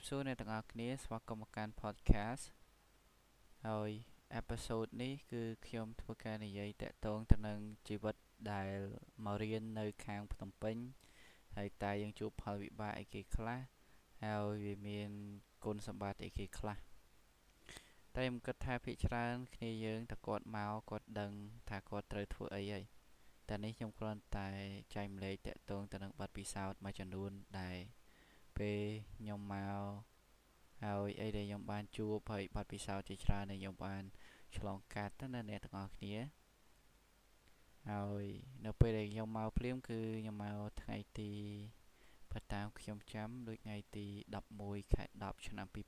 ជំរាបសួរអ្នកទាំងអស់គ្នាស្វាគមន៍មកកាន់ podcast ហើយ episode នេះគឺខ្ញុំធ្វើការនិយាយតាក់ទងទៅនឹងជីវិតដែលមករៀននៅខាងភ្នំពេញហើយតែយើងជួបផលវិបាកអីគេខ្លះហើយវាមានគុណសម្បត្តិអីគេខ្លះតែខ្ញុំគិតថាភាគច្រើនគ្នាយើងតើគាត់មកគាត់ដឹងថាគាត់ត្រូវធ្វើអីហើយតែនេះខ្ញុំគ្រាន់តែចែកម្លែកតាក់ទងទៅនឹងបទពិសោធន៍មួយចំនួនដែល ពេលខ្ញុំមកហើយអីដែលខ្ញុំបានជួបហើយបទពិសោធន៍ជាច្រើនដែលខ្ញុំបានឆ្លងកាត់ទៅណាអ្នកទាំងអស់គ្នាហើយនៅពេលដែលខ្ញុំមកភ្លាមគឺខ្ញុំមកថ្ងៃទីបើតាមខ្ញុំចាំដូចថ្ងៃទី11ខែ10ឆ្នាំ2019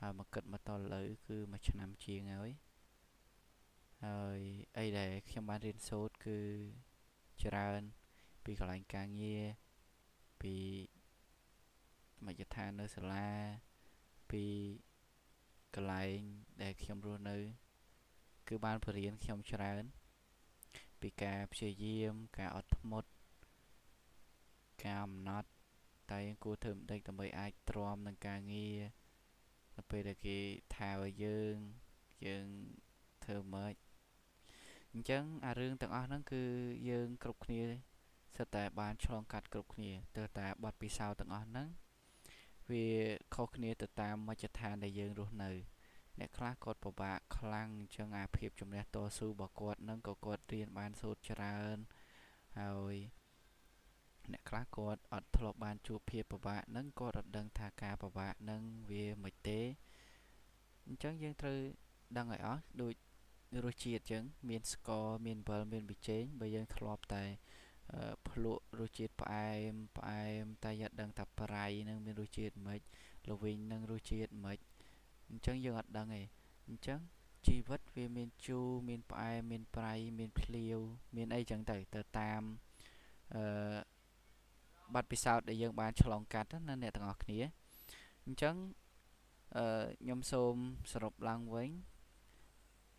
ហើយមកគិតមកតលើគឺមួយឆ្នាំជាងហើយហើយអីដែលខ្ញុំបានរៀនសូត្រគឺច្រើនពីកន្លែងការងារ ពីមជ្ឈដ្ឋាននៅសាលាពីកន្លែងដែលខ្ញុំរស់នៅ គឺបានបរៀនខ្ញុំច្រើន ពីការព្យាយាមការអត់ធ្មត់ការអំណត់តែយើងគួរធ្វើមិនដេចដើម្បីអាចទ្រាំនឹងការងារនៅពេលដែលគេថាឲ្យយើងយើងធ្វើមិនអញ្ចឹងអារឿងទាំងអស់ហ្នឹងគឺយើងគ្រប់គ្នា សិតតែបានឆ្លងកាត់គ្រប់គ្នាទៅតែបទពិសោធន៍ទាំងអស់ហ្នឹងវាខុសគ្នាទៅតាមមជ្ឈដ្ឋានដែលយើងរស់នៅ អ្នកខ្លះគាត់ពិបាកខ្លាំងអញ្ចឹងអាភាពជំនះតស៊ូរបស់គាត់នឹងក៏គាត់រៀនបានសូត្រច្រើនហើយអ្នកខ្លះគាត់អត់ធ្លាប់បានជួបភាពពិបាកនឹងគាត់អត់ដឹងថាការពិបាកនឹងវាមិនទេអញ្ចឹងយើងត្រូវដឹងឲ្យអស់ដូចរសជាតិអញ្ចឹងមានស្ករមានអំបិលមានប៊ីចេងបើយើងធ្លាប់តែ ភ្លក់រសជាតិផ្អែមផ្អែមតែយ៉ាត់ដឹងថាប្រៃនឹងមានរសជាតិមិនល្វីងនឹងរសជាតិមិនអញ្ចឹងយើងអត់ដឹងទេអញ្ចឹងជីវិតវាមានជូរមានផ្អែមមានប្រៃមានភ្លាវមានអីចឹងទៅទៅតាមអឺបទពិសោធន៍ដែលយើងបានឆ្លងកាត់ណាអ្នកទាំងអស់គ្នាអញ្ចឹងអឺខ្ញុំសូមសរុបឡើងវិញ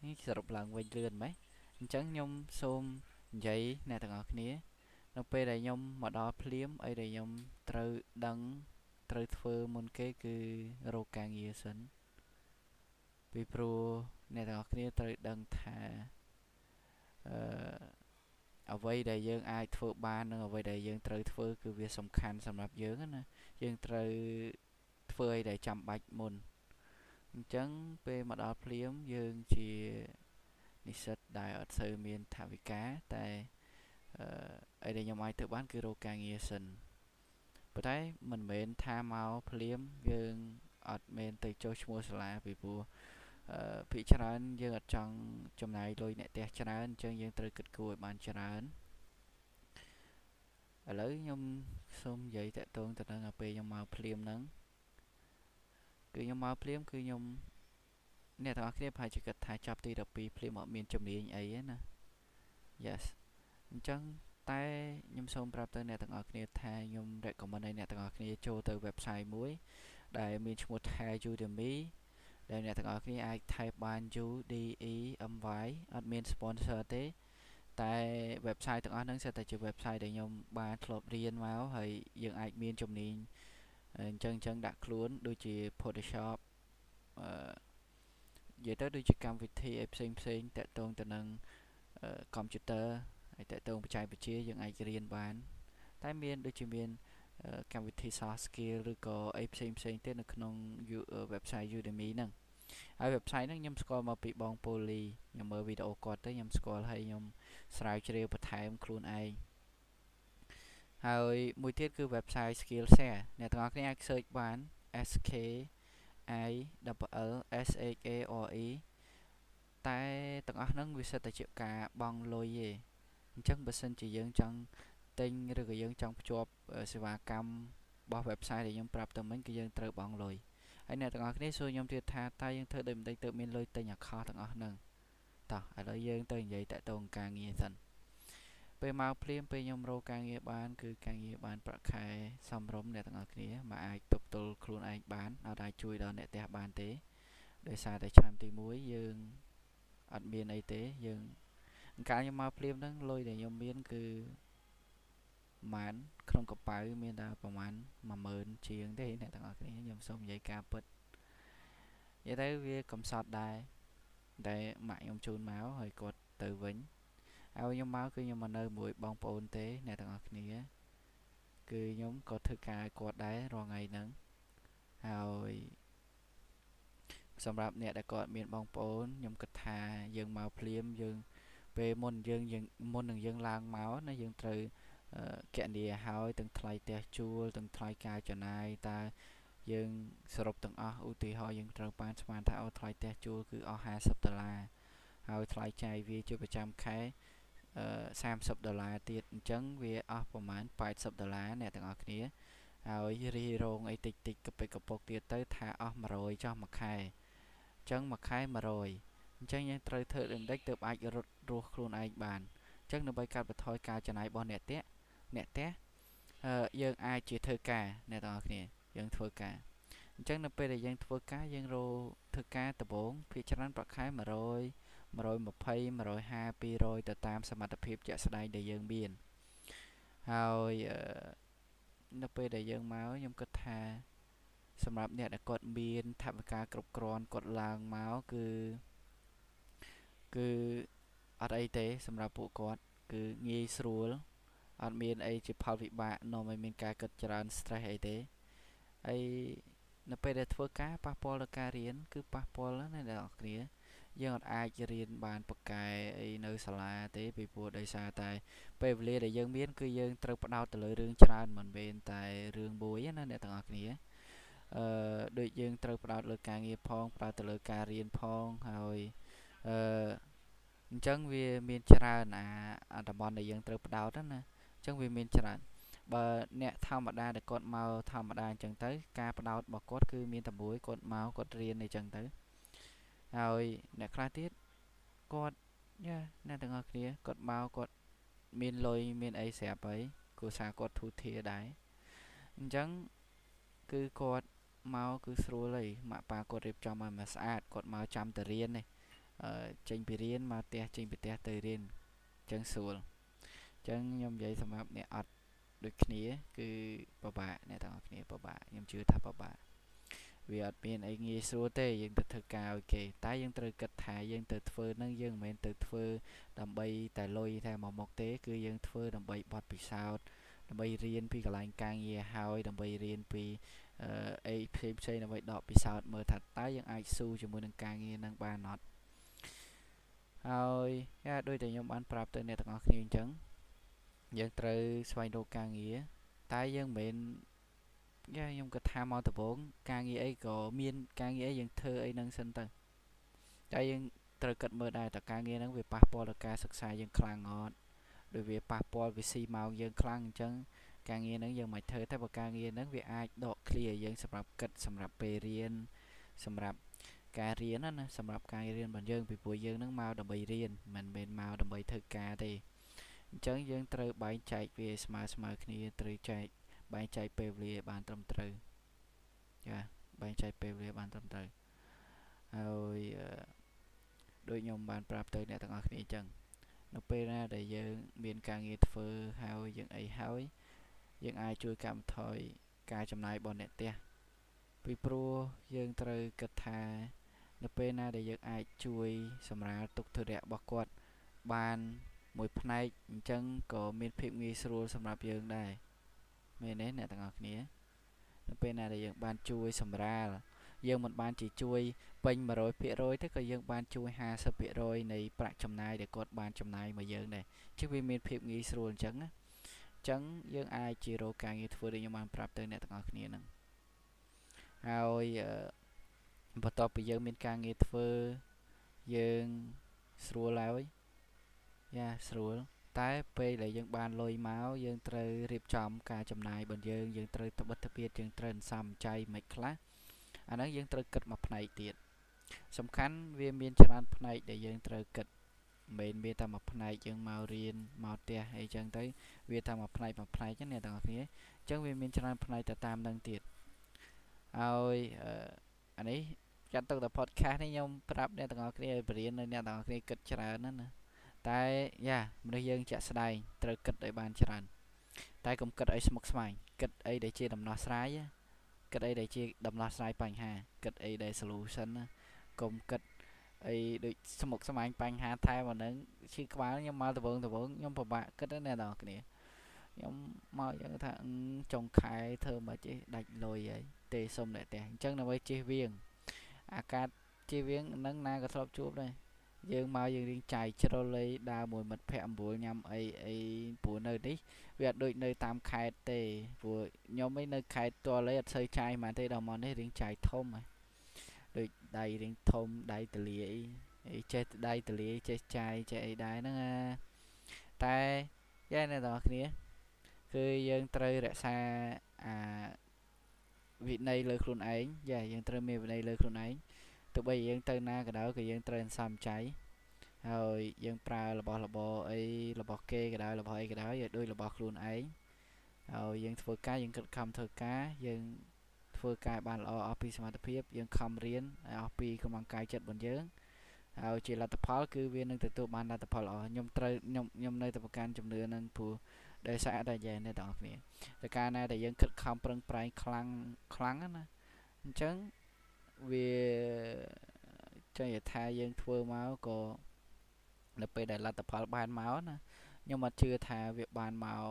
នេះសរុបឡើងវិញលឿនម៉េចអញ្ចឹងខ្ញុំសូមនិយាយអ្នកទាំងអស់គ្នា នៅពេលដែលខ្ញុំមកដល់ភ្លាមអីដែលខ្ញុំត្រូវដឹងត្រូវធ្វើមុនគេគឺរកការងារសិនពីព្រោះអ្នកទាំងអស់គ្នាត្រូវដឹងថាអឺអ្វីដែលយើងអាចធ្វើបាននិងអ្វីដែលយើងត្រូវធ្វើគឺវាសំខាន់សម្រាប់យើងណាយើងត្រូវធ្វើអីដែលចាំបាច់មុនអញ្ចឹងពេលមកដល់ភ្លាមយើងជានិស្សិតដែលអត់សូវមានថវិកាតែអឺ អីដែលខ្ញុំអាចធ្វើបានគឺរកការងារសិនប៉ុន្តែមិនមែនថាមកភ្លាមយើងអត់មែនទៅចុះឈ្មោះសាលាពីព្រោះអឺភាគច្រើនយើងអត់ចង់ចំណាយលុយអ្នកផ្ទះច្រើនអញ្ចឹងយើងត្រូវគិតគូរឲ្យបានច្រើនឥឡូវខ្ញុំសូមនិយាយតាក់ទងទៅនឹងពេលខ្ញុំមកភ្លាមហ្នឹងគឺខ្ញុំមកភ្លាមគឺខ្ញុំអ្នកទាំងអស់គ្នាប្រហែលជាគិតថាចាប់ទី12ភ្លាមអត់មានជំនាញអីទេណា Yes អញ្ចឹង តែខ្ញុំសូមប្រាប់ទៅអ្នកទាំងអស់គ្នាថាខ្ញុំ recommend ឲ្យអ្នកទាំងអស់គ្នាចូលទៅ website មួយ ដែលមានឈ្មោះថា Udemy ដែលអ្នកទាំងអស់គ្នាអាច type បាន U D E M Y អត់មាន sponsor ទេតែ website ទាំងអស់ហ្នឹងសិតតែជា website ដែលខ្ញុំបានធ្លាប់រៀនមកហើយយើងអាចមានជំនាញអញ្ចឹងអញ្ចឹងដាក់ខ្លួនដូចជា Photoshop អឺនិយាយទៅដូចជាកម្មវិធីឲ្យផ្សេងផ្សេងតាក់ទងទៅនឹង computer ហើយតើតើបច្ចេកវិទ្យាយើងអាចរៀនបាន តែមានដូចជាមានកម្មវិធី soft skill ឬក៏អីផ្សេងផ្សេងទៀតនៅក្នុង website Udemy ហ្នឹងហើយ website ហ្នឹងខ្ញុំស្គាល់មកពីបងពូលីខ្ញុំមើលវីដេអូគាត់ទៅខ្ញុំស្គាល់ហើយខ្ញុំស្រាវជ្រាវបន្ថែមខ្លួនឯងហើយមួយទៀតគឺ website Skillshare អ្នកទាំងអស់គ្នាអាច search បាន SK I double S H A R E តែទាំងអស់ហ្នឹងវាសិតតែជាការបង់លុយទេ អញ្ចឹងបើសិនជាយើងចង់ទិញឬក៏យើងចង់ភ្ជាប់សេវាកម្មរបស់ website ដែលខ្ញុំប្រាប់ទៅមិញគឺយើងត្រូវបង់លុយហើយអ្នកទាំងអស់គ្នាសួរខ្ញុំទៀតថាតើយើងធ្វើដូចម្តេចទៅមានលុយទិញ account ទាំងអស់ហ្នឹងតោះឥឡូវយើងទៅនិយាយតាក់ទងការងារសិនពេលមកភ្លាមពេលខ្ញុំរកការងារបានគឺការងារបានប្រាក់ខែសមរម្យអ្នកទាំងអស់គ្នាមកអាចទប់ទល់ខ្លួនឯងបានអត់អាចជួយដល់អ្នកផ្ទះបានទេដោយសារតែឆ្នាំទី1យើងអត់មានអីទេយើង កាលខ្ញុំមកភ្លាមហ្នឹងលុយដែលខ្ញុំមានគឺប្រហែលក្នុងកប៉ៅមានតែប្រហែល10000ជាងទេអ្នកទាំងអស់គ្នាខ្ញុំសូមនិយាយការពិតនិយាយទៅវាកំសត់ដែរតែម៉ាក់ខ្ញុំជូនមកហើយគាត់ទៅវិញហើយខ្ញុំមកគឺខ្ញុំមកនៅមួយបងប្អូនទេអ្នកទាំងអស់គ្នា គឺខ្ញុំក៏ធ្វើការឲ្យគាត់ដែររាល់ថ្ងៃហ្នឹងហើយសម្រាប់អ្នកដែលគាត់មានបងប្អូនខ្ញុំគិតថាយើងមកភ្លាមយើង ពេលមុនយើងយើងមុននឹងយើងឡើងមកណាយើងត្រូវកណនីឲ្យទាំងថ្លៃផ្ទះជួលទាំងថ្លៃការចំណាយតើយើងសរុបទាំងអស់ឧទាហរណ៍យើងត្រូវបានស្មានថាអូថ្លៃផ្ទះជួលគឺអស់50ដុល្លារហើយថ្លៃចាយវាជាប្រចាំខែអឺ30ដុល្លារទៀតអញ្ចឹងវាអស់ប្រហែល80ដុល្លារអ្នកទាំងអស់គ្នាហើយរីរងអីតិចតិចកពិកកពុកទៀតទៅថាអស់100ចោះមួយខែអញ្ចឹងមួយខែ100អញ្ចឹងយើងត្រូវធ្វើដេញទើបអាចរត់ រស់ខ្លួនឯងបានអញ្ចឹងដើម្បីកាត់បន្ថយការចំណាយរបស់អ្នកតាក់អ្នកផ្ទះអឺយើងអាចជាធ្វើការអ្នកទាំងអស់គ្នាយើងធ្វើការអញ្ចឹងនៅពេលដែលយើងធ្វើការយើងរកធ្វើការដំបូងភាគច្រើនប្រាក់ខែ100 120 150 200ទៅតាមសមត្ថភាពជាក់ស្ដែងដែលយើងមានហើយនៅពេលដែលយើងមកខ្ញុំគិតថាសម្រាប់អ្នកដែលគាត់មានថវិកាគ្រប់គ្រាន់គាត់ឡើងមកគឺគឺ អត់អីទេ សម្រាប់ពួកគាត់ គឺងាយស្រួលអត់មានអីជាផលវិបាកនាំឲ្យមានការគិតច្រើន stress អីទេហើយនៅពេលដែលធ្វើការប៉ះពាល់ដល់ការរៀនគឺប៉ះពាល់ណាអ្នកនរគ្នាយើងអត់អាចរៀនបានប៉កែអីនៅសាលាទេពីព្រោះដោយសារតែ ពេលវេលាដែលយើងមានគឺយើងត្រូវផ្ដោតទៅលើរឿងច្រើនមិនមែនតែរឿងមួយណាអ្នកទាំងអស់គ្នាអឺដូចយើងត្រូវផ្ដោតលើការងារផងផ្ដោតទៅលើការរៀនផងហើយអឺ អញ្ចឹងវាមានច្រើនអាតំបន់ដែលយើងត្រូវផ្ដោតណាចឹងវាមានច្រើនបើអ្នកធម្មតាដែលគាត់មកធម្មតាអញ្ចឹងទៅ ការផ្ដោតរបស់គាត់គឺមានតែមួយគាត់មកគាត់រៀនអញ្ចឹងទៅហើយអ្នកខ្លះទៀតគាត់យ៉ាអ្នកទាំងអស់គ្នាគាត់មកគាត់មានលុយមានអីស្រាប់ហើយគូសាគាត់ធូធាដែរអញ្ចឹងគឺគាត់មកគឺស្រួលហើយម៉ាក់ប៉ាគាត់រៀបចំឲ្យមកស្អាតគាត់មកចាំទៅរៀននេះអឺ ចេញពីរៀនមកផ្ទះចេញពីផ្ទះទៅរៀនអញ្ចឹងស្រួលចឹងខ្ញុំនិយាយសម្រាប់អ្នកអត់ដូចគ្នា គឺពិបាកអ្នកទាំងអស់គ្នាពិបាកខ្ញុំជឿថាពិបាកវាអត់មានអីងាយស្រួលទេយើងទៅធ្វើការឲ្យគេតែយើងត្រូវគិតថាយើងទៅធ្វើនឹងយើងមិនមែនទៅធ្វើដើម្បីតែលុយតែមកមុខទេ គឺយើងធ្វើដើម្បីបត់ពិសោធន៍ដើម្បីរៀនពីកន្លែងការងារហើយដើម្បីរៀនពីអីផ្សេងផ្សេងដើម្បីដកពិសោធន៍មើលថាតើយើងអាចស៊ូជាមួយនឹងការងារនឹងបានអត់ ហើយយ៉ាដូចតែខ្ញុំបានប្រាប់ទៅអ្នកទាំងអស់គ្នាអញ្ចឹងយើងត្រូវស្វែងរកការងារតែយើងមិនមែនយ៉ាខ្ញុំគិតថាមកដំបូងការងារអីក៏មានការងារអីយើងធ្វើអីនឹងសិនទៅតែយើងត្រូវគិតមើលដែរតើការងារហ្នឹងវាប៉ះពាល់ដល់ការសិក្សាយើងខ្លាំងអត់ដូចវាប៉ះពាល់វាស៊ីម៉ោងយើងខ្លាំងអញ្ចឹងការងារហ្នឹងយើងមិនធ្វើតែបើការងារហ្នឹងវាអាចដក clear យើងសម្រាប់គិតសម្រាប់ពេលរៀនសម្រាប់ ការរៀនណាសម្រាប់ការរៀនរបស់យើងពីព្រោះយើងនឹងមកដើម្បីរៀនមិនមែនមកដើម្បីធ្វើការទេអញ្ចឹងយើងត្រូវបែងចែកវាស្មើស្មើគ្នាត្រូវចែកបែងចែកពេលវេលាបានត្រឹមត្រូវចាបែងចែកពេលវេលាបានត្រឹមត្រូវហើយដូចខ្ញុំបានប្រាប់ទៅអ្នកទាំងអស់គ្នាអញ្ចឹងនៅពេលណាដែលយើងមានការងារធ្វើហើយយើងអីហើយយើងអាចជួយកាត់បន្ថយការចំណាយរបស់អ្នកផ្ទះពីព្រោះយើងត្រូវគិតថា នៅពេលណាដែលយើងអាចជួយសម្រាលទុក្ខធុរៈរបស់គាត់បានមួយផ្នែកអញ្ចឹងក៏មានភាពងាយស្រួលសម្រាប់យើងដែរមែនទេអ្នកទាំងអស់គ្នានៅពេលណាដែលយើងបានជួយសម្រាលយើងមិនបានជាជួយពេញ100%ទេក៏យើងបានជួយ50%នៃប្រាក់ចំណាយដែលគាត់បានចំណាយមកយើងដែរជាវាមានភាពងាយស្រួលអញ្ចឹងណាអញ្ចឹងយើងអាចជារកការងារធ្វើដូចខ្ញុំបានប្រាប់ទៅអ្នកទាំងអស់គ្នាហ្នឹងហើយ បន្ទាប់ពីយើងមានការងារធ្វើយើងស្រួលហើយយ៉ាស្រួលតែពេលដែលយើងបានលុយមកយើងត្រូវរៀបចំការចំណាយរបស់យើងយើងត្រូវត្បិតត្បៀតយើងត្រូវសំចៃមិនខ្លះអាហ្នឹងយើងត្រូវគិតមួយផ្នែកទៀតសំខាន់វាមានច្រើនផ្នែកដែលយើងត្រូវគិតមិនមែនវាតែមួយផ្នែកយើងមករៀនមកផ្ទះអីចឹងទៅវាតែមួយផ្នែកមួយផ្នែកហ្នឹងអ្នកទាំងអស់គ្នាអញ្ចឹងវាមានច្រើនផ្នែកទៅតាមនឹងទៀតហើយអានេះ ចាត់ទុកតែ podcast នេះខ្ញុំប្រាប់អ្នកទាំងអស់គ្នាឲ្យបរៀននៅអ្នកទាំងអស់គ្នាគិតច្រើនណាស់ណាតែយ៉ាមនុស្សយើងជាក់ស្ដែងត្រូវគិតឲ្យបានច្រើន តែកុំគិតអីស្មុគស្មាញគិតអីដែលជាដំណោះស្រាយគិតអីដែលជាដំណោះស្រាយបញ្ហាគិតអីដែល solution ណាកុំគិតអីដូចស្មុគស្មាញបញ្ហាថែមអានឹងឈឺក្បាលខ្ញុំមកដវងដវងខ្ញុំពិបាកគិតណាអ្នកនរគ្នាខ្ញុំមកយ៉ាងថាចុងខែធ្វើមកចេះដាច់លុយហើយទេសុំអ្នកផ្ទះអញ្ចឹងដើម្បីជិះវៀង អាកាសជិះវៀងនឹងណាក៏ធ្លាប់ជួបដែរយើងមកយើងរៀងចាយជ្រុលអីដើរមួយមិត្តភ័ក្ដិអំបួលញ៉ាំអីអីព្រោះនៅនេះវាអត់ដូចនៅតាមខេត្តទេព្រោះខ្ញុំឯនៅខេត្តទាល់អីអត់សូវចាយហ្មងទេដល់មកនេះរៀងចាយធំហ៎ដូចដៃរៀងធំដៃទលាអីអីចេះដៃទលាចេះចាយចេះអីដែរហ្នឹងតែយ៉ាងណាបងប្អូនគឺយើងត្រូវរក្សាអា វិន័យលើខ្លួនឯងយ៉ាយើងត្រូវមានវិន័យលើខ្លួនឯងទោះបីយើងទៅណាក៏ដោយក៏យើងត្រូវសំចៃហើយយើងប្រើរបស់របរអីរបស់គេក៏ដោយរបស់អីក៏ដោយឲ្យដូចរបស់ខ្លួនឯងហើយយើងធ្វើការយើងគិតខំធ្វើការយើងធ្វើការបានល្អអស់ពីសមត្ថភាពយើងខំរៀនឲ្យអស់ពីកម្លាំងកាយចិត្តរបស់យើងហើយជាលទ្ធផលគឺវានឹងទទួលបានលទ្ធផលល្អខ្ញុំត្រូវខ្ញុំខ្ញុំនៅតែប្រកាន់ជំនឿនឹងព្រោះ ដោយសារតែយ៉ាងនេះបងប្អូនតែកាលណាដែលយើងខិតខំប្រឹងប្រែងខ្លាំងខ្លាំងណាអញ្ចឹងវាចឹងយថាយើងធ្វើមកក៏នៅពេលដែលលទ្ធផលបានមកណាខ្ញុំអត់ជឿថាវាបានមក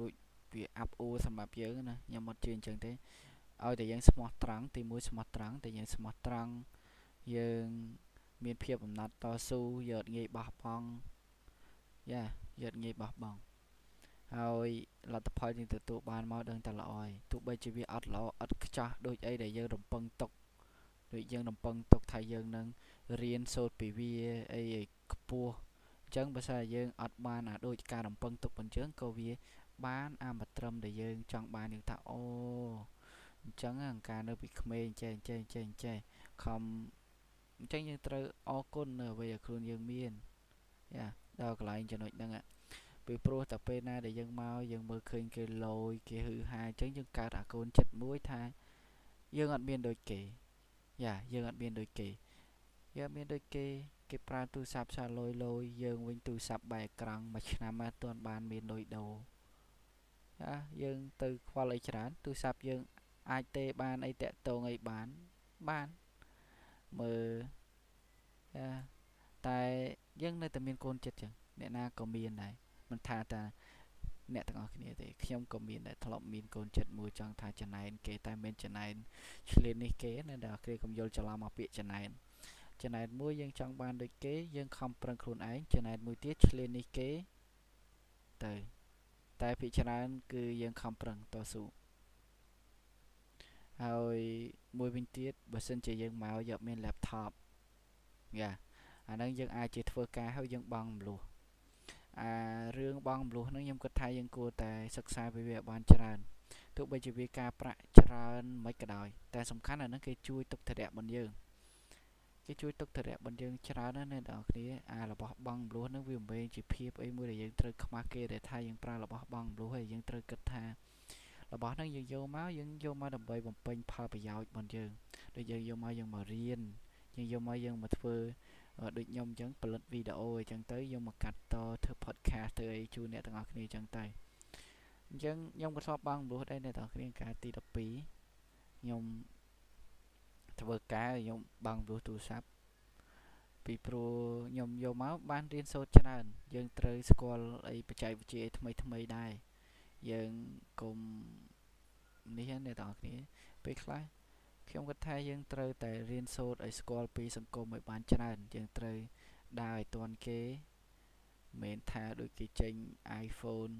ដូចវាអាប់អួរសម្រាប់យើងណាខ្ញុំអត់ជឿអញ្ចឹងទេឲ្យតែយើងស្មោះត្រង់ទីមួយស្មោះត្រង់តែយើងស្មោះត្រង់យើងមានភាពអំណត់តស៊ូយកងាយបោះបង់យ៉ាយកងាយបោះបង់ ហើយលទ្ធផលយើងទទួលបានមកដឹងតែល្អហើយទោះបីជាវាអត់ល្អអត់ខ្ចោះដូចអីដែលយើងរំពឹងទុកដូចយើងរំពឹងទុកថាយើងនឹងរៀនសូត្រពីវាអីឲ្យខ្ពស់អញ្ចឹងបើសិនយើងអត់បានអាដូចការរំពឹងទុកប៉ុញ្ចឹងក៏វាបានអាមកត្រឹមដែលយើងចង់បានយើងថាអូអញ្ចឹងអង្ការនៅពីក្មេងចេះចេះចេះចេះខំអញ្ចឹងយើងត្រូវអរគុណនៅអ្វីដែលខ្លួនយើងមានយ៉ាដល់កន្លែងចំណុចហ្នឹង ពីព្រោះតែពេលណាដែលយើងមកយើងមើលឃើញគេលយគេហឺហាអញ្ចឹងយើងកើតអាកូនចិត្តមួយថាយើងអត់មានដូចគេយ៉ាយើងអត់មានដូចគេយើងអត់មានដូចគេគេប្រើទូរស័ព្ទសាលុយលុយយើងវិញទូរស័ព្ទបែកក្រង់មួយឆ្នាំមកទាន់បានមានលុយដូរចាយើងទៅខ្វល់អីច្រើនទូរស័ព្ទយើងអាចទេបានអីតាក់តងអីបានបានមើលចាតែយើងនៅតែមានកូនចិត្តចឹងអ្នកណាក៏មានដែរ មិនថាតាអ្នកទាំងអស់គ្នាទេខ្ញុំក៏មានដែរធ្លាប់មានកូនចិត្តមួយចង់ថាចំណែនគេតែមានចំណែនឆ្លៀននេះគេណាដែលគេកុំយល់ច្រឡំមកពាក្យចំណែនចំណែនមួយយើងចង់បានដូចគេយើងខំប្រឹងខ្លួនឯងចំណែនមួយទៀតឆ្លៀននេះគេទៅតែភាគច្រើនគឺយើងខំប្រឹងតស៊ូហើយមួយវិញទៀតបើសិនជាយើងមកយកមាន laptop យ៉ាអាហ្នឹងយើងអាចជាធ្វើការហើយយើងបង់មលុះ អារឿងបងមលុះហ្នឹងខ្ញុំគិតថាយើងគួរតែសិក្សាពីវាបានច្រើនទោះបីជាវាការប្រាក់ច្រើនមិនក៏ដោយតែសំខាន់អាហ្នឹងគេជួយទុកធរៈរបស់យើងគេជួយទុកធរៈរបស់យើងច្រើនណាស់អ្នកនរគ្នាអារបស់បងមលុះហ្នឹងវាមិនមែនជាភាពអីមួយដែលយើងត្រូវខ្មាស់គេដែលថាយើងប្រើរបស់បងមលុះហើយយើងត្រូវគិតថារបស់ហ្នឹងយើងយកមកយើងយកមកដើម្បីបំពេញផលប្រយោជន៍របស់យើងដូចយើងយកមកយើងមករៀនយើងយកមកយើងមកធ្វើ ដូចខ្ញុំអញ្ចឹងផលិតវីដេអូអញ្ចឹងទៅយើងមកកាត់តធ្វើ podcast ធ្វើអីជូនអ្នកទាំងអស់គ្នាអញ្ចឹងទៅអញ្ចឹងខ្ញុំក៏ធ្លាប់បងរស់ដែរអ្នកទាំងអស់គ្នាការទី12ខ្ញុំធ្វើការខ្ញុំបងរស់ទូរស័ព្ទពីព្រោះខ្ញុំយកមកបានរៀនសូត្រច្រើន យើងត្រូវស្គាល់អីបច្ចេកវិទ្យាថ្មីថ្មីដែរយើងកុំនេះអ្នកទាំងអស់គ្នាពេលខ្លះ ខ្ញុំគិតថាយើងត្រូវតែរៀនសូត្រឲ្យស្គាល់ពីសង្គមឲ្យបានច្រើន យើងត្រូវដើរឲ្យទាន់គេមិនថាដូចគេចេញ iPhone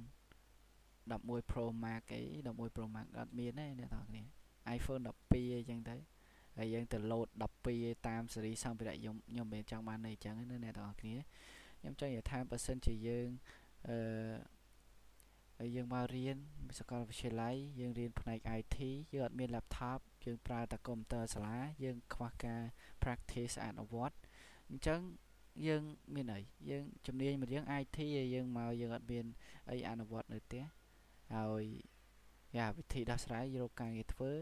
11 Pro Max អី11 Pro Max អត់មានទេអ្នកនរគ្នា iPhone 12អីចឹងទៅហើយយើងទៅ load 12តាមសេរីសម្ភារៈខ្ញុំខ្ញុំមិនចង់បានអីចឹងណាអ្នកនរគ្នាខ្ញុំចង់និយាយថាបើសិនជាយើងអឺហើយយើងមករៀនសាកលវិទ្យាល័យយើងរៀនផ្នែក IT យើងអត់មាន laptop យើងប្រើតែកុំព្យូទ័រសាលាយើងខ្វះការ practice អនុវត្តអញ្ចឹងយើងមានអីយើងជំនាញមួយយើង IT ហើយយើងមកយើងអត់មានអីអនុវត្តនៅផ្ទះហើយយ៉ាវិធីដោះស្រាយរកការងារធ្វើ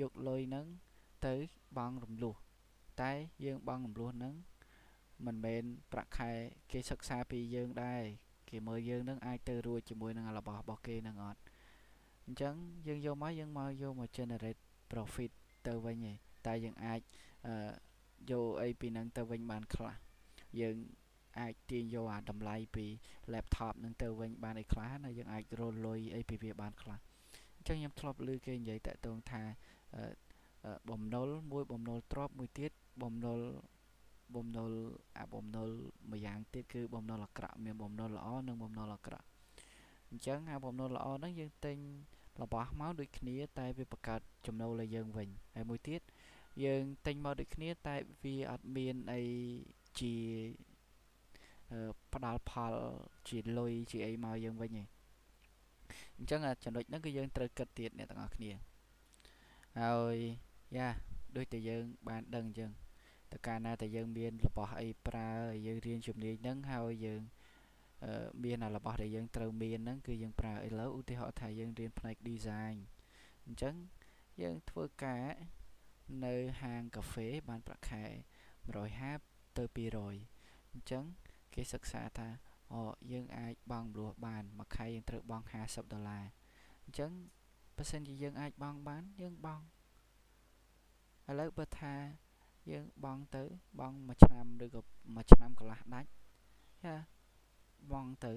យកលុយហ្នឹងទៅបង់រំលោះតែយើងបង់រំលោះហ្នឹងមិនមែនប្រាក់ខែគេសិក្សាពីយើងដែរគេមើលយើងនឹងអាចទៅរួចជាមួយនឹងរបស់របស់គេនឹងអត់អញ្ចឹងយើងយកមកយើងមកយកមក generate profit ទៅវិញឯងតែយើងអាចអឺយកអីពីហ្នឹងទៅវិញបានខ្លះយើងអាចទាញយកអាតម្លៃពី laptop នឹងទៅវិញបានអីខ្លះណាយើងអាចរលុយអីពីវាបានខ្លះអញ្ចឹងខ្ញុំធ្លាប់ឮគេនិយាយតាក់ទងថាបំណុលមួយបំណុលទ្រព្យមួយទៀតបំណុលបំណុលអាបំណុលមួយយ៉ាងទៀតគឺបំណុលអាក្រក់មានបំណុលល្អនិងបំណុលអាក្រក់អញ្ចឹងអាបំណុលល្អហ្នឹងយើងទិញ របស់មកដូចគ្នា តែវាបង្កើតចំណូលឲ្យយើងវិញហើយមួយទៀតយើងទិញមកដូចគ្នា តែវាអត់មានអីជាផ្ដាល់ផលជាលុយជាអីមកយើងវិញឯងអញ្ចឹងចំណុចហ្នឹងគឺយើងត្រូវគិតទៀតអ្នកទាំងអស់គ្នាហើយយ៉ាដូចតែយើងបានដឹងអញ្ចឹងតើកាលណាតែយើងមានរបស់អីប្រើយើងរៀនជំនាញហ្នឹងហើយយើង មានអារបស់ដែលយើងត្រូវមានហ្នឹងគឺយើងប្រើឥឡូវឧទាហរណ៍ថាយើងរៀនផ្នែក design អញ្ចឹងយើងធ្វើការនៅហាងកាហ្វេបានប្រាក់ខែ150ទៅ200អញ្ចឹងគេសិក្សាថាអូយើងអាចបង់ម្លោះបានមួយខែយើងត្រូវបង់50ដុល្លារអញ្ចឹងបើសិនជាយើងអាចបង់បានយើងបង់ឥឡូវបើថាយើងបង់ទៅបង់មួយឆ្នាំឬក៏មួយឆ្នាំកន្លះដាច់យ៉ា បង់ទៅ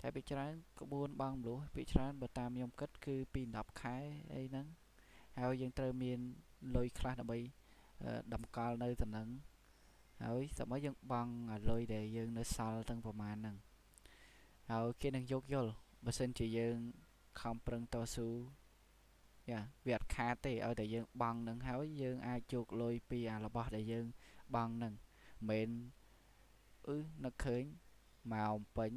តែពីច្រើនក្បួនបង់ម្លោះពីច្រើនបើតាមខ្ញុំគិតគឺពី10ខែអីហ្នឹងហើយយើងត្រូវមានលុយខ្លះដើម្បីតម្កល់នៅទៅនឹងហើយសម័យយើងបង់អាលុយដែលយើងនៅសល់ទាំងប្រមាណហ្នឹងហើយគេនឹងយកយល់បើសិនជាយើងខំប្រឹងតស៊ូយ៉ាវាអត់ខាតទេឲ្យតែយើងបង់នឹងហើយយើងអាចជោគលុយពីអារបស់ដែលយើងបង់នឹងមិនអឺនឹកឃើញ មកអំពេញ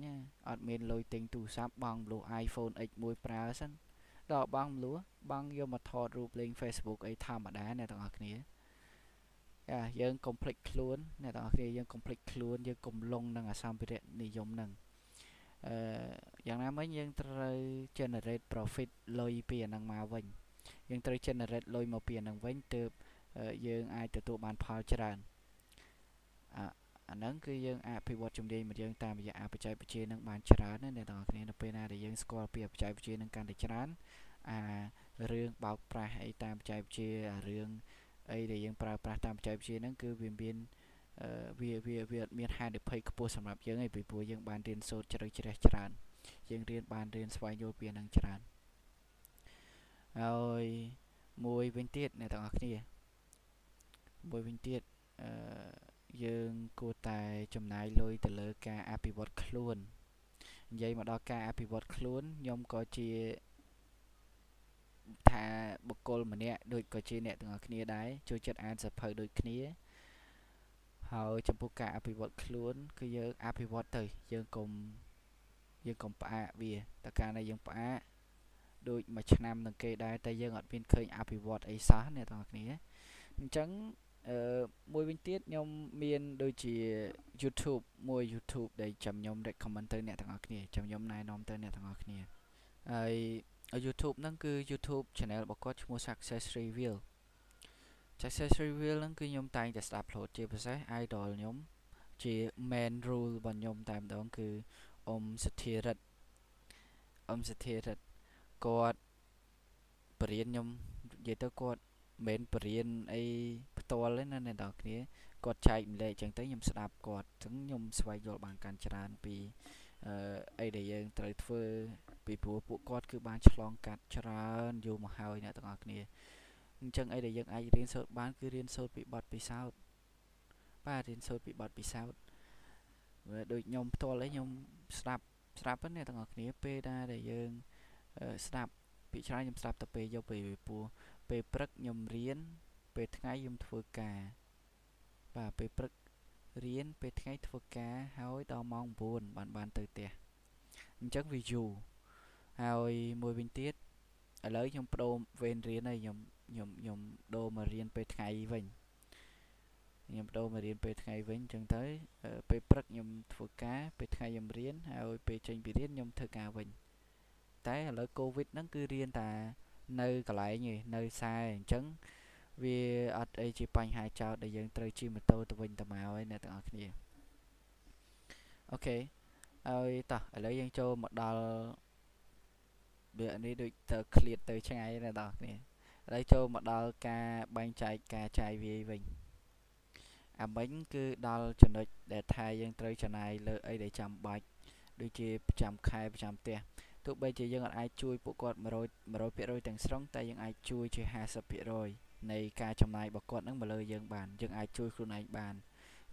អត់មានលុយទិញទូរស័ព្ទបង់មលុះ iPhone X1 ប្រើសិនដល់បង់មលុះបង់យកមកថតរូបលេង Facebook អីធម្មតាអ្នកទាំងអស់គ្នាយ៉ាយើងកុំភ្លេចខ្លួនអ្នកទាំងអស់គ្នាយើងកុំភ្លេចខ្លួនយើងកុំលងនឹងអាសម្ភារៈនិយមនឹងអឺយ៉ាងណាមិញយើងត្រូវ generate profit លុយពីអានឹងមកវិញយើងត្រូវ generate លុយមកពីអានឹងវិញទើបយើងអាចទទួលបានផលច្រើនអា អាហ្នឹងគឺយើងអភិវឌ្ឍជំនាញរបស់យើងតាមរយៈបច្ចេកវិទ្យានឹងបានច្រើនណាអ្នកនរគ្នានៅពេលណាដែលយើងស្គាល់ពីបច្ចេកវិទ្យានឹងកាន់តែច្រើនអារឿងបោកប្រាស់អីតាមបច្ចេកវិទ្យាអារឿងអីដែលយើងប្រើប្រាស់តាមបច្ចេកវិទ្យាហ្នឹងគឺវាមានវាវាវាអត់មានហានិភ័យខ្ពស់សម្រាប់យើងឯងពីព្រោះយើងបានរៀនសូត្រជ្រៅជ្រះច្រើនយើងរៀនបានរៀនស្វែងយល់ពីនឹងច្រើនហើយមួយវិញទៀតអ្នកទាំងអស់គ្នាមួយវិញទៀតអឺ យើងគួរតែចំណាយលុយទៅលើការអភិវឌ្ឍខ្លួននិយាយមកដល់ការអភិវឌ្ឍខ្លួនខ្ញុំក៏ជាថាបុគ្គលម្នាក់ដូចក៏ជាអ្នកទាំងអស់គ្នាដែរចូលចិត្តអានសភៅដូចគ្នាហើយចំពោះការអភិវឌ្ឍខ្លួន គឺយើងអភិវឌ្ឍទៅយើងកុំយើងកុំផ្អាកវាតើកាលណាយើងផ្អាកដូចមួយឆ្នាំនឹងគេដែរតែយើងអត់មានឃើញអភិវឌ្ឍអីសោះអ្នកទាំងគ្នាអញ្ចឹង អឺមួយវិញទៀតខ្ញុំមានដូចជា YouTube មួយ YouTube ដែលចាំខ្ញុំ recommend ទៅអ្នកទាំងអស់គ្នាចាំខ្ញុំណែនាំទៅអ្នកទាំងអស់គ្នាហើយ YouTube ហ្នឹងគឺ YouTube channel របស់គាត់ឈ្មោះ Success Review Success Review ហ្នឹងគឺខ្ញុំតែងតែស្ដាប់ upload ជាពិសេស idol ខ្ញុំជា main rule របស់ខ្ញុំតែម្ដងគឺអ៊ំសធិរិទ្ធអ៊ំសធិរិទ្ធគាត់បរៀនខ្ញុំនិយាយទៅគាត់ មិនបរៀនអីផ្ទាល់ទេណាអ្នកនរគ្នាគាត់ចែកម្លែកចឹងទៅខ្ញុំស្ដាប់គាត់អញ្ចឹងខ្ញុំស្វែងយល់បានកាន់ច្រើនពីអឺអីដែលយើងត្រូវធ្វើពីព្រោះពួកគាត់គឺបានឆ្លងកាត់ច្រើនយូរមកហើយអ្នកទាំងអស់គ្នាអញ្ចឹងអីដែលយើងអាចរៀនសូត្របានគឺរៀនសូត្រពីបទពិសោធន៍បាទរៀនសូត្រពីបទពិសោធន៍ដូចខ្ញុំផ្ទាល់ឯងខ្ញុំស្ដាប់ស្ដាប់ហ្នឹងអ្នកទាំងអស់គ្នាពេលដែលយើងស្ដាប់ពីច្រើនខ្ញុំស្ដាប់តែពេលយកពេលពោះពេ លព្រឹកខ្ញុំរៀន ពេលថ្ងៃខ្ញុំធ្វើការ បាទពេលព្រឹករៀន ពេលថ្ងៃធ្វើការហើយដល់ម៉ោង9បានបានទៅផ្ទះអញ្ចឹងវាយូរហើយមួយវិញទៀតឥឡូវខ្ញុំបដូរវេនរៀនហើយខ្ញុំខ្ញុំខ្ញុំដូរមករៀនពេលថ្ងៃវិញខ្ញុំបដូរមករៀនពេលថ្ងៃវិញអញ្ចឹងទៅពេលព្រឹកខ្ញុំធ្វើការពេលថ្ងៃខ្ញុំរៀនហើយពេលចេញពីរៀនខ្ញុំធ្វើការវិញតែឥឡូវកូវីដហ្នឹងគឺរៀនតែ នៅកន្លែងឯនៅខ្សែអញ្ចឹងវាអត់អីជាបញ្ហាចោតដែលយើងត្រូវជិះម៉ូតូទៅវិញទៅមកហើយអ្នកទាំងអស់គ្នាអូខេហើយតោះឥឡូវយើងចូលមកដល់វានេះដូចទៅឃ្លាតទៅឆ្ងាយណាបងប្អូនឥឡូវចូលមកដល់ការបែងចែកការចាយវាយវិញអាមិញគឺដល់ចំណុចដែលថាយើងត្រូវចំណាយលើអីដែលចាំបាច់ដូចជាប្រចាំខែប្រចាំផ្ទះ ទោះបីជាយើងអាចជួយពួកគាត់100 100%ទាំងស្រុងតែយើងអាចជួយជា50%នៃការចំណាយរបស់គាត់នឹងមកលើយើងបានយើងអាចជួយខ្លួនឯងបាន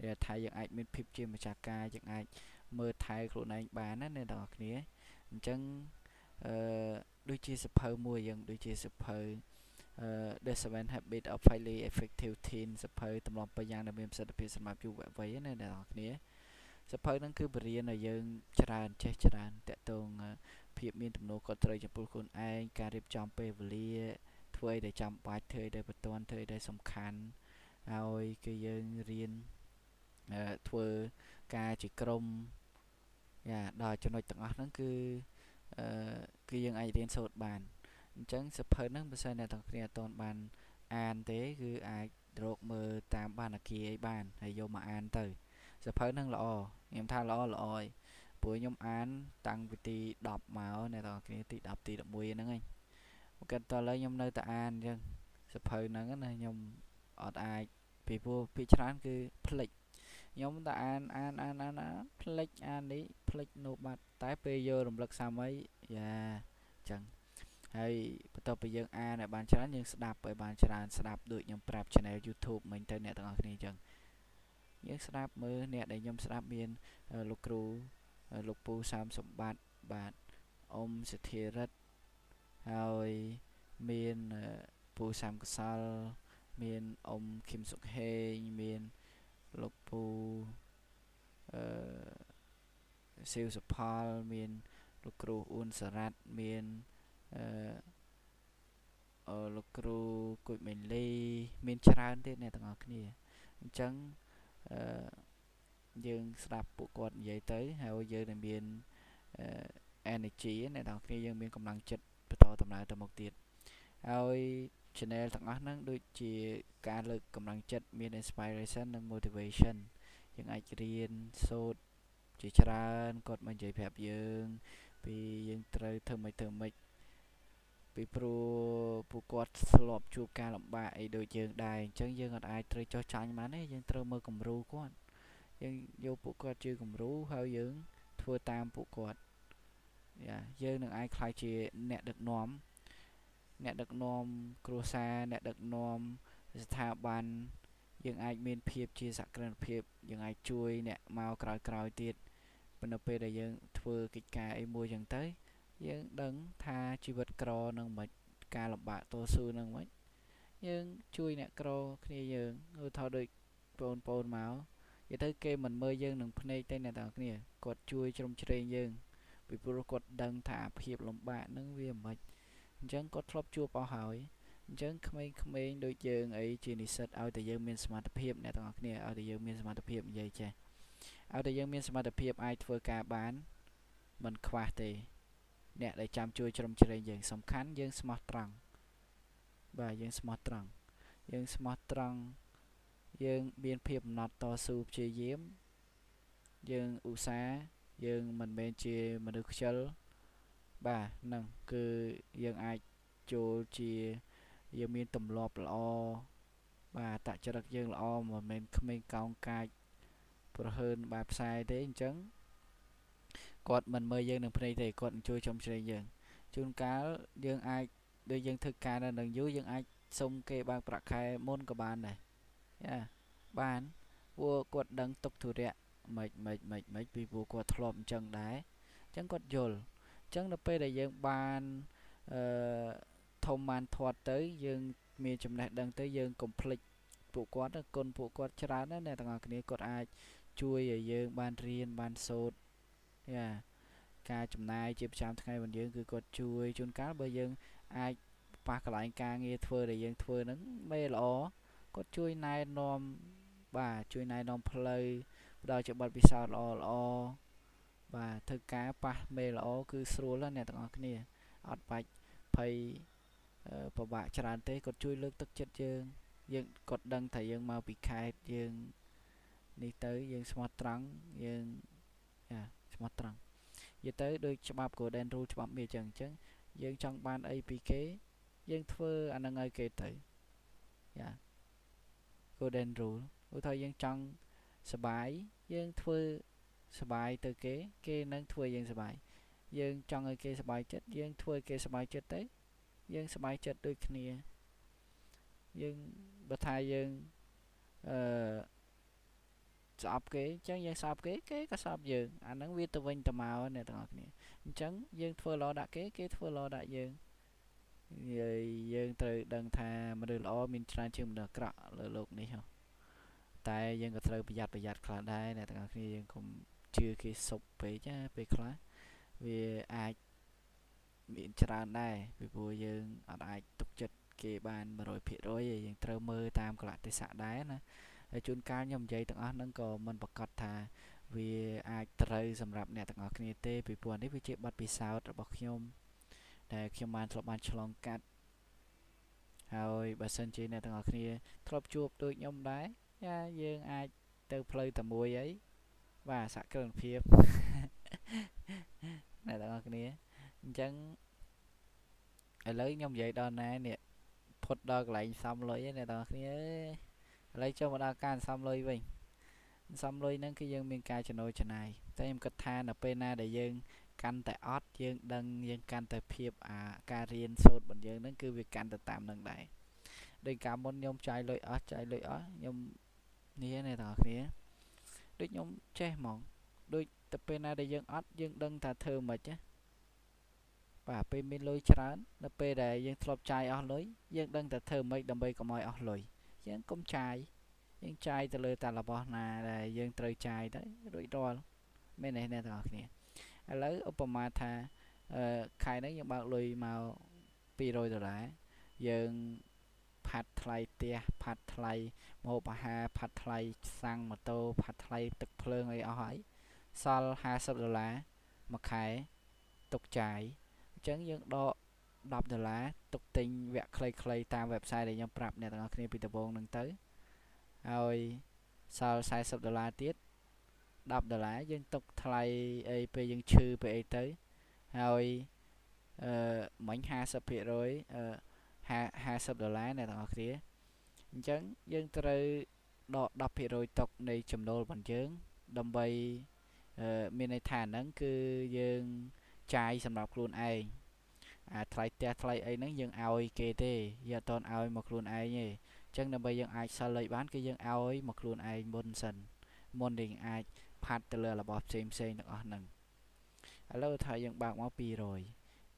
ដែលថាយើងអាចមានភាពជាម្ចាស់ការយើងអាចមើលថែខ្លួនឯងបានណាអ្នកនរគ្នាអញ្ចឹងអឺដូចជាសភៅមួយយើងដូចជាសភៅអឺ The Seven Habits of Highly Effective Teen សភៅទម្លាប់ប្រយ៉ាងដែលមានប្រសិទ្ធភាពសម្រាប់យុវវ័យណាអ្នកនរគ្នាសភៅហ្នឹងគឺបរៀនឲ្យយើងច្រើនចេះច្រើនតកតង ភាពមានទំនួលខុសត្រូវចំពោះខ្លួនឯងការរៀបចំពេលវេលាធ្វើអីដែលចាំបាច់ធ្វើអីដែលបន្ទាន់ធ្វើអីដែលសំខាន់ហើយគឺយើងរៀនធ្វើការជាក្រុមយ៉ាដល់ចំណុចទាំងអស់ហ្នឹងគឺអឺគឺយើងអាចរៀនសូត្របានអញ្ចឹងសភៅហ្នឹងបើសិនអ្នកទាំងគ្នាអត់ទាន់បានអានទេគឺអាចរកមើលតាមបានអាគារអីបានហើយយកមកអានទៅសភៅហ្នឹងល្អខ្ញុំថាល្អល្អហើយ ព្រោះខ្ញុំអាន តាំងពីទី10មកអ្នកទាំងគ្នាទី10ទី11ហ្នឹងឯងមកកាត់តឡើយខ្ញុំនៅតែអានអញ្ចឹងសភៅហ្នឹងណាខ្ញុំអត់អាចពីព្រោះពីច្រើនគឺផ្លិចខ្ញុំតែអានអានអានអានអានផ្លិចអាននេះផ្លិចនៅបាត់តែពេលយករំលឹកសាមីយ៉ាអញ្ចឹងហើយបន្ទាប់ពីយើងអានឲ្យបានច្រើនយើងស្ដាប់ឲ្យបានច្រើនស្ដាប់ដូចខ្ញុំប្រាប់ channel YouTube មិញទៅអ្នកទាំងអស់គ្នាអញ្ចឹងយើងស្ដាប់មើលអ្នកដែលខ្ញុំស្ដាប់មានលោកគ្រូ លោកពូសាមសម្បត្តិបាទអ៊ំសិទ្ធិរិទ្ធហើយមានពូសាមកសល មានអ៊ំឃឹមសុខហេងមានលោកពូអឺស៊ីវសុផលមានលោកគ្រូអ៊ុនសារ៉ាត់មានអឺលោកគ្រូគុជមេនលី មានច្រើនទៀតអ្នកទាំងអស់គ្នាអញ្ចឹងអឺ យើងស្ដាប់ពួកគាត់និយាយទៅហើយយើងនឹងមាន energy អ្នកទាំងគ្នាយើងមានកម្លាំងចិត្តបន្តដំណើរទៅមុខទៀតហើយ channel ទាំងអស់ហ្នឹងដូចជាការលើកកម្លាំងចិត្តមាន inspiration និង motivation យើងអាចរៀនសូត្រជាច្រើនគាត់មកនិយាយប្រាប់យើង ពីយើងត្រូវធ្វើម៉េចធ្វើម៉េចពីព្រោះពួកគាត់ធ្លាប់ជួបការលំបាកអីដូចយើងដែរអញ្ចឹងយើងអត់អាចត្រូវចោះចាញ់បានទេយើងត្រូវមើលគំរូគាត់ យើងយកពួកគាត់ជាគំរូហើយយើងធ្វើតាមពួកគាត់យ៉ាយើងនឹងអាចខ្លាចជាអ្នកដឹកនាំអ្នកដឹកនាំគ្រួសារអ្នកដឹកនាំស្ថាប័នយើងអាចមានភាពជាសក្តិភាពយើងអាចជួយអ្នកមកក្រោយក្រោយទៀតប៉ុន្តែពេលដែលយើងធ្វើកិច្ចការអីមួយចឹងទៅ យើងដឹងថាជីវិតក្រនឹងមិនការលំបាកតស៊ូនឹងមិនយើងជួយអ្នកក្រគ្នាយើងឧទាហរណ៍ដូចបងប្អូនមក និយាយទៅគេមិនមើលយើងនឹងភ្នែកទេអ្នកទាំងគ្នាគាត់ជួយជ្រោមជ្រែងយើងពីព្រោះគាត់ដឹងថាភាពលំបាកនឹងវាមិនអញ្ចឹងគាត់ធ្លាប់ជួបអស់ហើយអញ្ចឹងក្មេងៗដូចយើងអីជានិស្សិតឲ្យតែយើងមានសមត្ថភាពអ្នកទាំងអស់គ្នាឲ្យតែយើងមានសមត្ថភាពនិយាយចេះឲ្យតែយើងមានសមត្ថភាពអាចធ្វើការបានមិនខ្វះទេ អ្នកដែលចាំជួយជ្រោមជ្រែងយើងសំខាន់យើងស្មោះត្រង់បាទយើងស្មោះត្រង់យើងស្មោះត្រង់ យើងមានភាពអំណត់តស៊ូព្យាយាម យើងឧស្សាហ៍យើងមិនមែនជាមនុស្សខ្ជិលបាទហ្នឹងគឺយើងអាចចូលជាយើងមានទម្លាប់ល្អបាទតចរិតយើងល្អមិនមែនក្មេងកោងកាចប្រហើនបែបផ្សាយទេអញ្ចឹងគាត់មិនមើលយើងនឹងភ្នែកទេគាត់នឹងជួយចំជ្រែងយើងជួនកាលយើងអាចដូចយើងធ្វើការនៅនឹងយូរយើងអាចសុំគេបើកប្រាក់ខែមុនក៏បានដែរ យ៉ាបានពួកគាត់ដឹងទុកធុរៈមិនមិនមិនមិនពីពួកគាត់ធ្លាប់អញ្ចឹងដែរអញ្ចឹងគាត់យល់អញ្ចឹងដល់ពេលដែលយើងបានអឺធំបានធាត់ទៅ យើងមានចំណេះដឹងទៅយើងកុំភ្លេចពួកគាត់គុណពួកគាត់ច្រើនណាស់អ្នកទាំងអស់គ្នាគាត់អាចជួយឲ្យយើងបានរៀនបានសូត្រយ៉ាការចំណាយជាប្រចាំថ្ងៃរបស់យើងគឺគាត់ជួយជួនកាលបើយើងអាចប៉ះកន្លែងការងារធ្វើដែលយើងធ្វើហ្នឹងមេល្អ គាត់ជួយណែនាំបាទជួយណែនាំផ្លូវផ្ដល់ជាបទពិសោធន៍ល្អល្អបាទធ្វើការប៉ះមេល្អគឺស្រួលណាស់អ្នកទាំងអស់គ្នាអត់បាច់ភ័យពិបាកច្រើនទេគាត់ជួយលើកទឹកចិត្តយើងយើងគាត់ដឹងថាយើងមកពីខេត្តយើងនេះទៅយើងស្មោះត្រង់យើងយ៉ាស្មោះត្រង់និយាយទៅដូចច្បាប់ Golden Rule ច្បាប់មាសអញ្ចឹងអញ្ចឹងយើងចង់បានអីពីគេយើងធ្វើអានឹងឲ្យគេទៅយ៉ា golden rule ឧទាហរណ៍យើងចង់សបាយយើងធ្វើសបាយទៅគេ គេនឹងធ្វើយើងសបាយយើងចង់ឲ្យគេសបាយចិត្តយើងធ្វើគេសបាយចិត្តទៅយើងសបាយចិត្តដូចគ្នាយើងបើថាយើងអឺស្អប់គេអញ្ចឹងយើងស្អប់គេគេក៏ស្អប់យើងអាហ្នឹងវាទៅវិញទៅមកអ្នកទាំងអស់គ្នាអញ្ចឹងយើងធ្វើល្អដាក់គេគេធ្វើល្អដាក់យើង យើងយើងត្រូវដឹងថាមនុស្សល្អមានច្រើនជាងមនុស្សអាក្រក់លើโลกនេះហ៎តែយើងក៏ត្រូវប្រយ័ត្នប្រយ័ត្នខ្លះដែរអ្នកទាំងអស់គ្នាយើងកុំជឿគេសុបពេកណាពេលខ្លះវាអាចមានច្រើនដែរពីព្រោះយើងអត់អាចទុកចិត្តគេបាន100%ទេយើងត្រូវមើលតាមកលៈទេសៈដែរណាហើយជួនកាលខ្ញុំនិយាយទាំងអស់ហ្នឹងក៏មិនប្រកាសថាវាអាចត្រូវសម្រាប់អ្នកទាំងអស់គ្នាទេពីព្រោះនេះវាជាបទពិសោធន៍របស់ខ្ញុំ ដែលខ្ញុំបានធ្លាប់បានឆ្លងកាត់ហើយបើសិនជាអ្នកទាំងអស់គ្នាធ្លាប់ជួបដូចខ្ញុំដែរយ៉ាយើងអាចទៅផ្លូវតែមួយអីបាទសក្តិភាពអ្នកទាំងអស់គ្នាអញ្ចឹងឥឡូវខ្ញុំនិយាយដល់ណានេះផុតដល់កន្លែងសំលុយអ្នកទាំងអស់គ្នាអើយឥឡូវចូលមកដល់ការសំលុយវិញសំលុយហ្នឹងគឺយើងមានការចំណូលចំណាយតែខ្ញុំគិតថានៅពេលណាដែលយើង កាន់តែអត់យើងដឹងយើងកាន់តែភាពអាការរៀនសូត្ររបស់យើងហ្នឹងគឺវាកាន់ទៅតាមនឹងដែរដោយការមុនខ្ញុំចាយលុយអស់ចាយលុយអស់ខ្ញុំនេះអ្នកទាំងអស់គ្នាដូចខ្ញុំចេះហ្មងដូចទៅពេលណាដែលយើងអត់យើងដឹងថាធ្វើមិនណាបាទពេលមានលុយច្រើននៅពេលដែលយើងធ្លាប់ចាយអស់លុយយើងដឹងតែធ្វើមិនដើម្បីកុំឲ្យអស់លុយយើងកុំចាយយើងចាយទៅលើតែរបស់ណាដែលយើងត្រូវចាយទៅរួចរាល់មែនទេអ្នកទាំងអស់គ្នា ឥឡូវឧបមាថាអឺខែហ្នឹងយើងបើកលុយមក200ដុល្លារយើងផាត់ថ្លៃផ្ទះផាត់ថ្លៃម្ហូបអាហារផាត់ថ្លៃសាំងម៉ូតូផាត់ថ្លៃទឹកភ្លើងអីអស់ហើយសល់50ដុល្លារមួយខែទុកចាយអញ្ចឹងយើងដក10ដុល្លារទុកទិញវគ្គខ្លីៗតាម website ដែលខ្ញុំប្រាប់អ្នកទាំងអស់គ្នាពីដំបូងហ្នឹងទៅហើយសល់40ដុល្លារទៀត 10ដុល្លារយើងទុកថ្លៃអីពេលយើងឈឺពេលអីទៅហើយអឺមិញ50%អឺ50ដុល្លារអ្នកទាំងអស់គ្នាអញ្ចឹងយើងត្រូវដក10%ទុកនៃចំណូលរបស់យើងដើម្បីមានន័យថាហ្នឹងគឺយើងចាយសម្រាប់ខ្លួនឯងអាថ្លៃផ្ទះថ្លៃអីហ្នឹងយើងឲ្យគេទេយើងអត់តន់ឲ្យមកខ្លួនឯងទេអញ្ចឹងដើម្បីយើងអាចសល់លុយបានគឺយើងឲ្យមកខ្លួនឯងមុនសិនមុនដែលអាច ផាត់ទៅលើរបស់ផ្សេងផ្សេងទាំងអស់ហ្នឹងឥឡូវថាយើងបើកមក200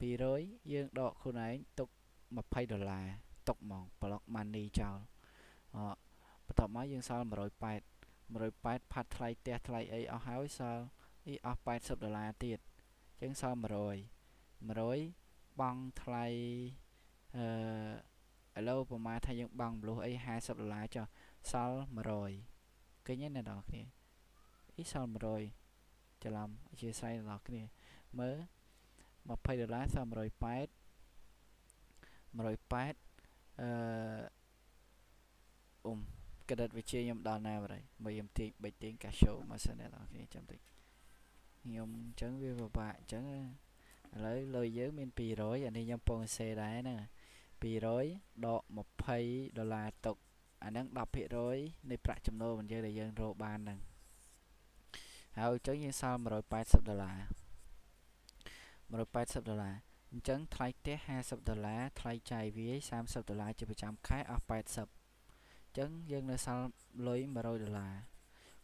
200យើងដកខ្លួនឯងទុក20ដុល្លារទុកហ្មង block money ចោលអបន្ទាប់មកយើងសល់180 180ផាត់ថ្លៃផ្ទះថ្លៃអីអស់ហើយសល់អីអស់80ដុល្លារទៀតអញ្ចឹងសល់100 100បង់ថ្លៃអឺឥឡូវប្រហែលថាយើងបង់មលុះអី50ដុល្លារចុះសល់100ឃើញទេអ្នកនរគ្នាអី សល់100ច្រឡំអធិស្ឋានអ្នកនរគ្នាមើល20ដុល្លារសល់180 180អឺអ៊ុំក្រិតវិជាខ្ញុំដល់ណាបាត់ហើយមើលខ្ញុំទាញបិចទាញកាសូមកសិនអ្នកនរគ្នាចាំតិចខ្ញុំអញ្ចឹងវាពិបាកអញ្ចឹងឥឡូវលុយយើងមាន200អានេះខ្ញុំពងសេដែរហ្នឹង200ដក20ដុល្លារទុកអាហ្នឹង10%នៃប្រាក់ចំណូលរបស់យើងដែលយើងរកបានហ្នឹង ហើយអញ្ចឹងយើងសល់180ដុល្លារ180ដុល្លារអញ្ចឹងថ្លៃផ្ទះ50ដុល្លារថ្លៃចាយវាយ30ដុល្លារជាប្រចាំខែអស់80អញ្ចឹងយើងនៅសល់លុយ100ដុល្លារ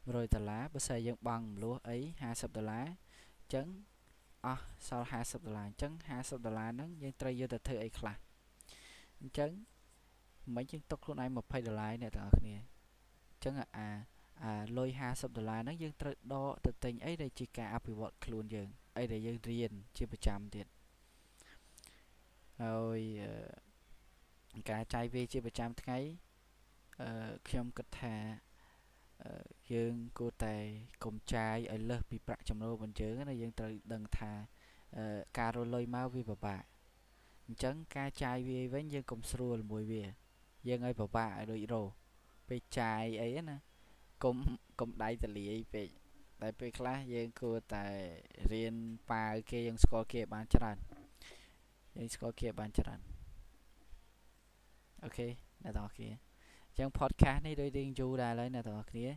100ដុល្លារបើសិនយើងបង់មលួសអី50ដុល្លារអញ្ចឹងអស់សល់50ដុល្លារអញ្ចឹង50ដុល្លារហ្នឹងយើងត្រូវយកទៅធ្វើអីខ្លះអញ្ចឹងមិនយើងទុកខ្លួនឯង20ដុល្លារអ្នកទាំងអស់គ្នាអញ្ចឹងអាអា លុយ50ដុល្លារហ្នឹងយើងត្រូវដកទៅទិញអីដែលជាការអភិវឌ្ឍខ្លួនយើងអីដែលយើងរៀនជាប្រចាំទៀតហើយការចាយវាជាប្រចាំថ្ងៃអឺខ្ញុំគិតថាយើងគួរតែកុំចាយឲ្យលើសពីប្រាក់ចំណូលរបស់យើងណាយើងត្រូវដឹងថាការរលុយមកវាពិបាកអញ្ចឹងការចាយវាវិញយើងកុំស្រួលមួយវា យើងឲ្យពិបាកឲ្យដូចរោពេលចាយអីណា កុំកុំដៃតលាយពេកតែពេលខ្លះយើងគួរតែរៀនប៉ាវគេយើងស្គាល់គេបានច្រើនយយើងស្គាល់គ្នាបានច្រើនអូខេអ្នកទាំងអស់គ្នាអញ្ចឹង podcast នេះដូចរៀងយូរដែរហើយអ្នកទាំងអស់គ្នា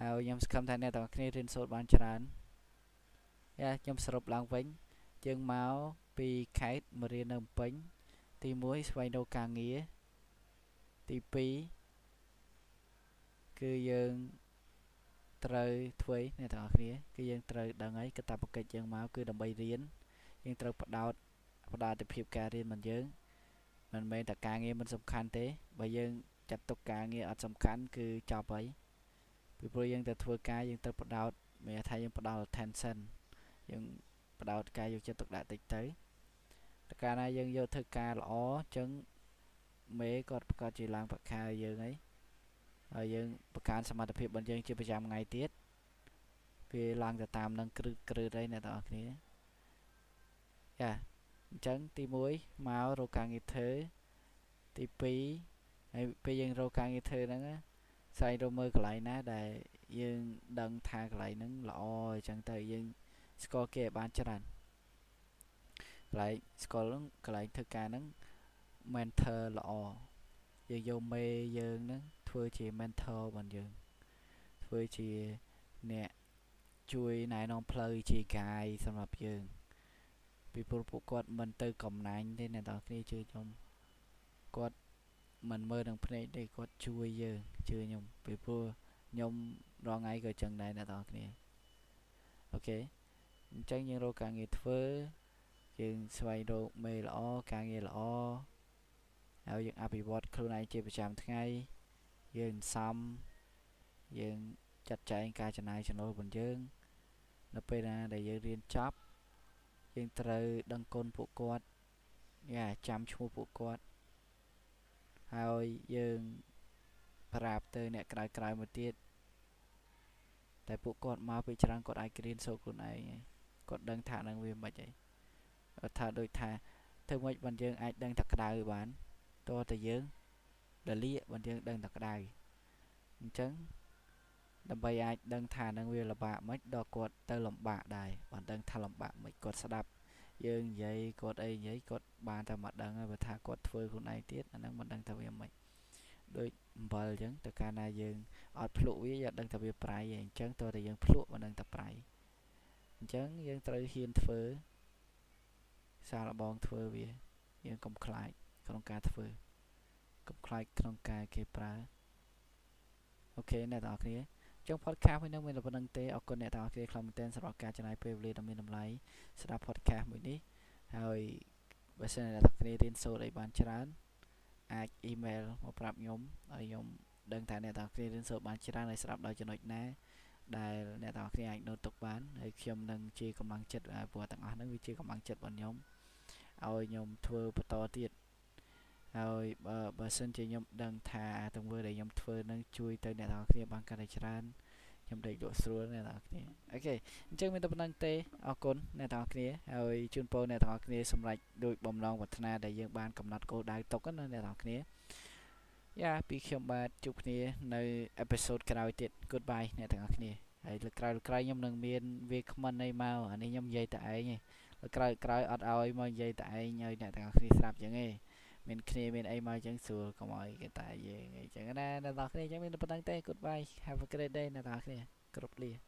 ហើយខ្ញុំសង្ឃឹមថាអ្នកទាំងអស់គ្នារៀនសូត្របានច្រើនយ៉ាខ្ញុំសរុបឡើងវិញយើងមកពីខេត្តមករៀននៅភ្នំពេញទី1ស្វែងរកការងារទី2 គឺយើងត្រូវធ្វើអ្នកទាំងអស់គ្នាគឺយើងត្រូវដឹងហើយកាតព្វកិច្ចយើងមកគឺដើម្បីរៀនយើងត្រូវបដោតបដោតទៅភាពការរៀនរបស់យើងមិនមែនតែការងារមិនសំខាន់ទេបើយើងចាត់ទុកការងារអត់សំខាន់គឺចប់ហើយពីព្រោះយើងទៅធ្វើការយើងត្រូវបដោតមានថាយើងបដោត attention យើងបដោតការយកចិត្តទុកដាក់តិចទៅតែកាលណាយើងយកធ្វើការល្អអញ្ចឹងមេគាត់ប្រកាសជាឡើងប្រាក់ខែយើងហើយ ហើយយើងបង្កើនសមត្ថភាពរបស់យើងជាប្រចាំថ្ងៃទៀតវាឡើងទៅតាមនឹងគ្រឹះគ្រឹះអីអ្នកទាំងអស់គ្នាយ៉ាអញ្ចឹងទី1មករកការងារធ្វើទី2ហើយពេលយើងរកការងារធ្វើហ្នឹងស្វែងរកមើលកន្លែងណាដែលយើងដឹងថាកន្លែងហ្នឹងល្អអញ្ចឹងទៅយើងស្គាល់គេឲ្យបានច្រើនកន្លែងស្គាល់ហ្នឹងកន្លែងធ្វើការហ្នឹង mentor ល្អយើងយកមេយើងហ្នឹង ធ្វើជា mentor របស់យើងធ្វើជាអ្នកជួយណែនាំផ្លូវជា guide សម្រាប់យើង ពីព្រោះពួកគាត់មិនទៅកំណាញ់ទេអ្នកនរគ្នាជឿខ្ញុំគាត់មិនមើលនឹងភ្នែកទេគាត់ជួយយើងជឿខ្ញុំពីព្រោះខ្ញុំរងថ្ងៃក៏ចឹងដែរអ្នកនរគ្នាអូខេអញ្ចឹងយើងរកការងារធ្វើយើងស្វែងរកមេល្អការងារល្អហើយយើងអភិវឌ្ឍខ្លួនឯងជាប្រចាំថ្ងៃ យើងសំយើងចាត់ចែងការចំណាយចំណូលរបស់យើង នៅពេលណាដែលយើងរៀនចប់យើងត្រូវដឹងគុណពួកគាត់យ៉ាចាំឈ្មោះពួកគាត់ហើយយើងប្រាប់ទៅអ្នកក្រៅក្រៅមកទៀតតែពួកគាត់មកពីច្រើនគាត់អាចរៀនសូត្រខ្លួនឯងគាត់ដឹងថានឹងវាមិនហិចអីថាដូចថាធ្វើម៉េចបានយើងអាចដឹងថាក្តៅបានតើតែយើង ដលៀកបានយើងដឹងតែក្តៅអញ្ចឹងដើម្បីអាចដឹងថានឹងវាលំបាកមិនដល់គាត់ទៅលំបាកដែរបានដឹងថាលំបាកមិនគាត់ស្ដាប់យើងនិយាយគាត់អីនិយាយគាត់បានតែមកដឹងហើយបើថាគាត់ធ្វើខ្លួនឯងទៀតអាហ្នឹងមិនដឹងថាវាមិនដូចអំបិលអញ្ចឹងទៅកាលណាយើងអត់ភ្លក់វាយើងដឹងថាវាប្រៃអញ្ចឹងតើតែយើងភ្លក់មិនដឹងតែប្រៃអញ្ចឹងយើងត្រូវហ៊ានធ្វើសាឡបងធ្វើវាយើងកុំខ្លាចក្នុងការធ្វើ កុំខ្លាចក្នុងការគេប្រើអូខេអ្នកទាំងអស់គ្នាចឹង podcast មួយនេះមានតែប៉ុណ្្នឹងទេអរគុណអ្នកទាំងអស់គ្នាខ្លាំងមែនទែនសម្រាប់ការចំណាយពេលវេលាដ៏មានតម្លៃស្ដាប់ podcast មួយនេះហើយបើសិនអ្នកទាំងគ្នារៀនសូត្រអីបានច្រើនអាច email មកប្រាប់ខ្ញុំហើយខ្ញុំដឹងថាអ្នកទាំងគ្នារៀនសូត្របានច្រើនហើយស្ដាប់ដល់ចំណុចណាដែលអ្នកទាំងគ្នាអាចណូតទុកបានហើយខ្ញុំនឹងជាកម្លាំងចិត្តព្រោះទាំងអស់ហ្នឹងវាជាកម្លាំងចិត្តរបស់ខ្ញុំឲ្យខ្ញុំធ្វើបន្តទៀត ហើយបើបើសិនជាខ្ញុំដឹងថាទង្វើដែលខ្ញុំធ្វើនឹងជួយទៅអ្នកទាំងគ្នាបានកាន់តែច្រើនខ្ញុំដេកលក់ស្រួលអ្នកទាំងគ្នាអូខេអញ្ចឹងមានតែប៉ុណ្្នឹងទេអរគុណអ្នកទាំងគ្នាហើយជូនពរអ្នកទាំងគ្នាសម្រេចដោយបំណងប្រាថ្នាដែលយើងបានកំណត់គោលដៅទុកណាអ្នកទាំងគ្នាយ៉ាពីខ្ញុំបាទជួបគ្នានៅអេពីសូតក្រោយទៀត Goodbye អ្នកទាំងគ្នាហើយលើក្រោយលើក្រោយខ្ញុំនឹងមានវាគ្មិនអីមកអានេះខ្ញុំនិយាយតែឯងឯងលើក្រោយក្រោយអត់ឲ្យមកនិយាយតែឯងឲ្យអ្នកទាំងគ្នាស្រាប់ចឹងឯង មានគ្នាមានអីមកអញ្ចឹងស្រួលកុំឲ្យគេតែយើងអីចឹងណាអ្នកនរគ្នាអញ្ចឹងមានប៉ុណ្្នឹងទេ goodbye have a great day អ្នកនរគ្នាគ្រប់លា